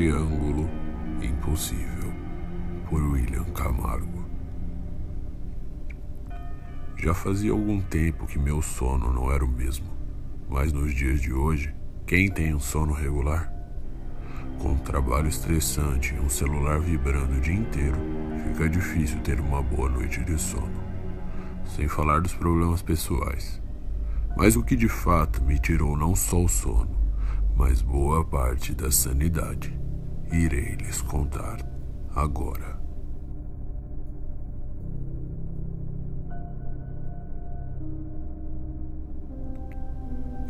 Triângulo Impossível, por William Camargo. Já fazia algum tempo que meu sono não era o mesmo, mas nos dias de hoje, quem tem um sono regular? Com um trabalho estressante e um celular vibrando o dia inteiro, fica difícil ter uma boa noite de sono. Sem falar dos problemas pessoais. Mas o que de fato me tirou não só o sono, mas boa parte da sanidade irei lhes contar agora.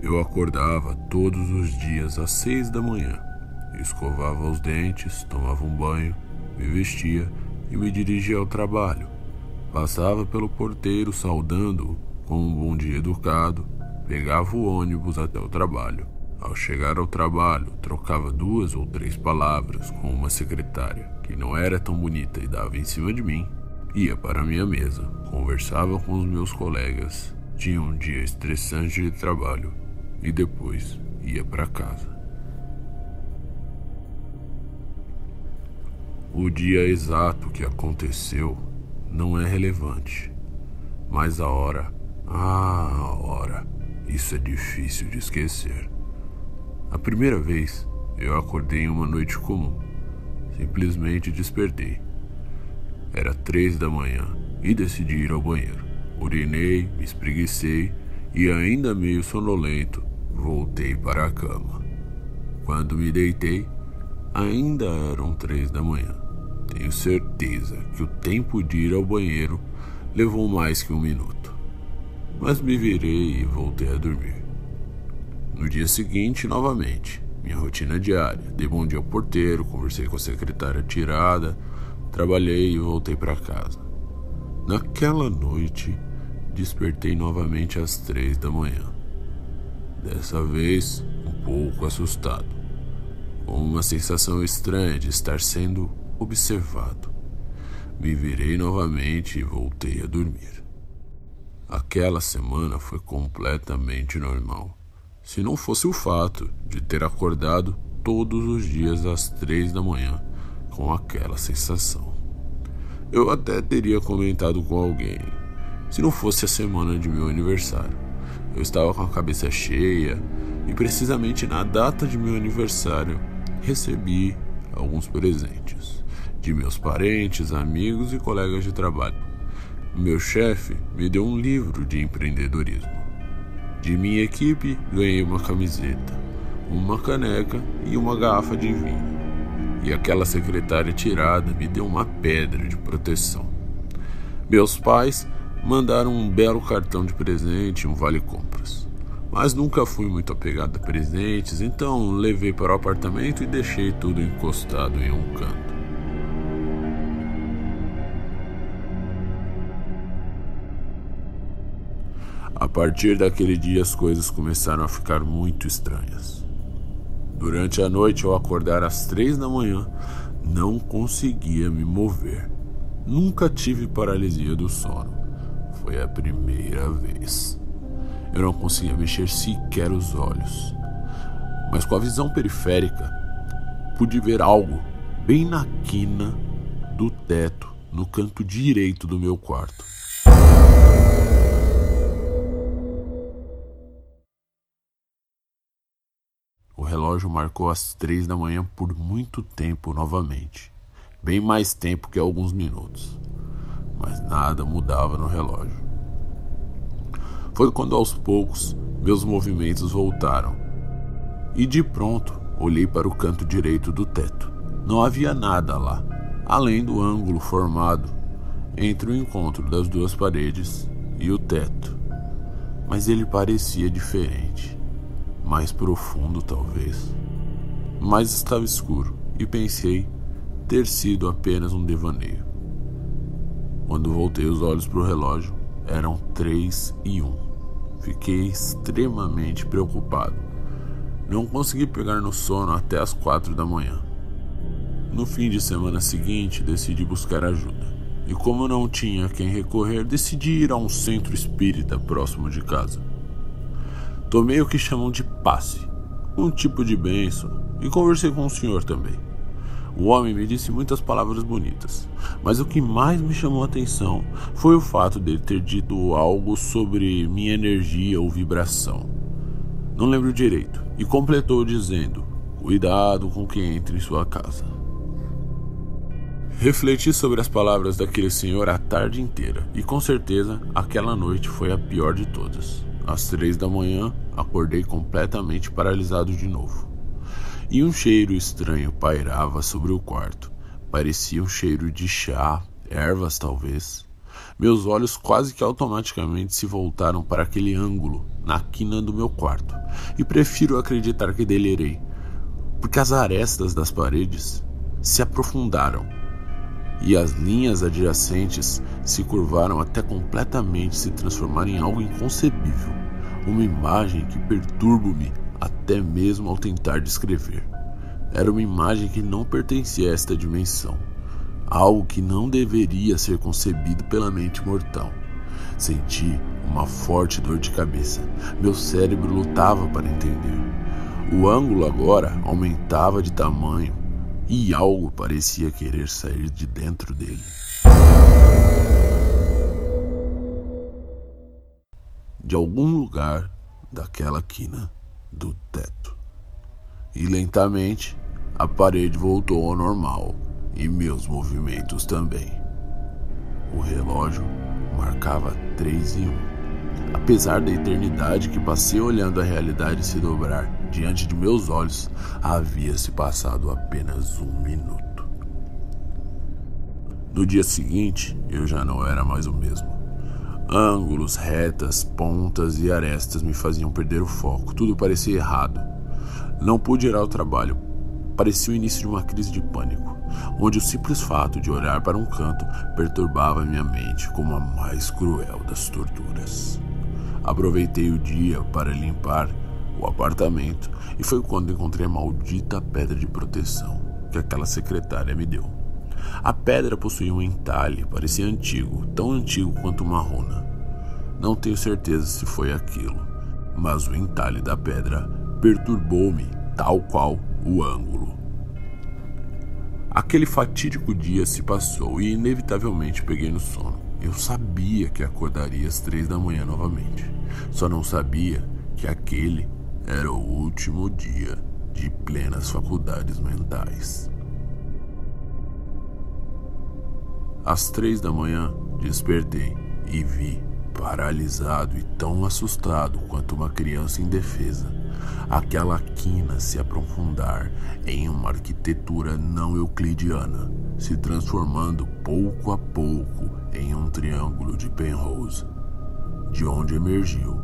Eu acordava todos os dias às seis da manhã, escovava os dentes, tomava um banho, me vestia e me dirigia ao trabalho. Passava pelo porteiro saudando-o com um bom dia educado, pegava o ônibus até o trabalho ao chegar ao trabalho, trocava duas ou três palavras com uma secretária que não era tão bonita e dava em cima de mim. Ia para minha mesa, conversava com os meus colegas, tinha um dia estressante de trabalho e depois ia para casa. O dia exato que aconteceu não é relevante, mas a hora, ah, a hora, isso é difícil de esquecer. A primeira vez, eu acordei em uma noite comum. Simplesmente despertei. Era três da manhã e decidi ir ao banheiro. Urinei, me espreguicei e, ainda meio sonolento, voltei para a cama. Quando me deitei, ainda eram três da manhã. Tenho certeza que o tempo de ir ao banheiro levou mais que um minuto. Mas me virei e voltei a dormir. No dia seguinte, novamente, minha rotina diária. Dei bom dia ao porteiro, conversei com a secretária tirada, trabalhei e voltei para casa. Naquela noite, despertei novamente às três da manhã. Dessa vez, um pouco assustado, com uma sensação estranha de estar sendo observado. Me virei novamente e voltei a dormir. Aquela semana foi completamente normal se não fosse o fato de ter acordado todos os dias às três da manhã com aquela sensação. Eu até teria comentado com alguém, se não fosse a semana de meu aniversário. Eu estava com a cabeça cheia e precisamente na data de meu aniversário recebi alguns presentes de meus parentes, amigos e colegas de trabalho. Meu chefe me deu um livro de empreendedorismo. De minha equipe, ganhei uma camiseta, uma caneca e uma garrafa de vinho. E aquela secretária tirada me deu uma pedra de proteção. Meus pais mandaram um belo cartão de presente e um vale-compras. Mas nunca fui muito apegado a presentes, então levei para o apartamento e deixei tudo encostado em um canto. A partir daquele dia as coisas começaram a ficar muito estranhas. Durante a noite, ao acordar às três da manhã, não conseguia me mover. Nunca tive paralisia do sono. Foi a primeira vez. Eu não conseguia mexer sequer os olhos. Mas com a visão periférica, pude ver algo bem na quina do teto, no canto direito do meu quarto. Relógio marcou as três da manhã por muito tempo novamente. Bem mais tempo que alguns minutos. Mas nada mudava no relógio. Foi quando aos poucos meus movimentos voltaram. E de pronto olhei para o canto direito do teto. Não havia nada lá, além do ângulo formado entre o encontro das duas paredes e o teto. Mas ele parecia diferente mais profundo talvez. Mas estava escuro e pensei ter sido apenas um devaneio. Quando voltei os olhos para o relógio, eram três e um. Fiquei extremamente preocupado. Não consegui pegar no sono até as quatro da manhã. No fim de semana seguinte, decidi buscar ajuda. E como não tinha quem recorrer, decidi ir a um centro espírita próximo de casa. Tomei o que chamam de passe, um tipo de bênção e conversei com o senhor também. O homem me disse muitas palavras bonitas, mas o que mais me chamou a atenção foi o fato dele ter dito algo sobre minha energia ou vibração. Não lembro direito, e completou dizendo: Cuidado com quem entra em sua casa. Refleti sobre as palavras daquele senhor a tarde inteira, e com certeza aquela noite foi a pior de todas. Às três da manhã, acordei completamente paralisado de novo e um cheiro estranho pairava sobre o quarto. Parecia um cheiro de chá, ervas talvez. Meus olhos quase que automaticamente se voltaram para aquele ângulo na quina do meu quarto, e prefiro acreditar que delirei, porque as arestas das paredes se aprofundaram e as linhas adjacentes se curvaram até completamente se transformar em algo inconcebível, uma imagem que perturba-me até mesmo ao tentar descrever. Era uma imagem que não pertencia a esta dimensão, algo que não deveria ser concebido pela mente mortal. Senti uma forte dor de cabeça. Meu cérebro lutava para entender. O ângulo agora aumentava de tamanho e algo parecia querer sair de dentro dele. De algum lugar daquela quina do teto. E lentamente a parede voltou ao normal e meus movimentos também. O relógio marcava três e um. Apesar da eternidade que passei olhando a realidade se dobrar diante de meus olhos, havia se passado apenas um minuto. No dia seguinte, eu já não era mais o mesmo. Ângulos, retas, pontas e arestas me faziam perder o foco. Tudo parecia errado. Não pude ir ao trabalho. Parecia o início de uma crise de pânico, onde o simples fato de olhar para um canto perturbava minha mente como a mais cruel das torturas. Aproveitei o dia para limpar o apartamento e foi quando encontrei a maldita pedra de proteção que aquela secretária me deu. A pedra possuía um entalhe, parecia antigo, tão antigo quanto uma runa. Não tenho certeza se foi aquilo, mas o entalhe da pedra perturbou-me, tal qual o ângulo. Aquele fatídico dia se passou e inevitavelmente peguei no sono. Eu sabia que acordaria às três da manhã novamente. Só não sabia que aquele era o último dia de plenas faculdades mentais. Às três da manhã, despertei e vi, paralisado e tão assustado quanto uma criança indefesa, aquela quina se aprofundar em uma arquitetura não euclidiana, se transformando pouco a pouco em um triângulo de Penrose, de onde emergiu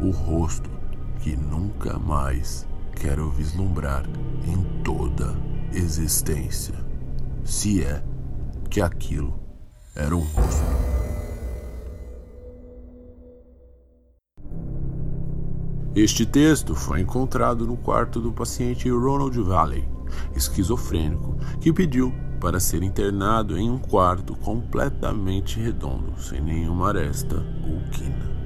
o rosto que nunca mais quero vislumbrar em toda existência, se é que aquilo era um rosto. Este texto foi encontrado no quarto do paciente Ronald Valley, esquizofrênico, que pediu para ser internado em um quarto completamente redondo, sem nenhuma aresta ou quina.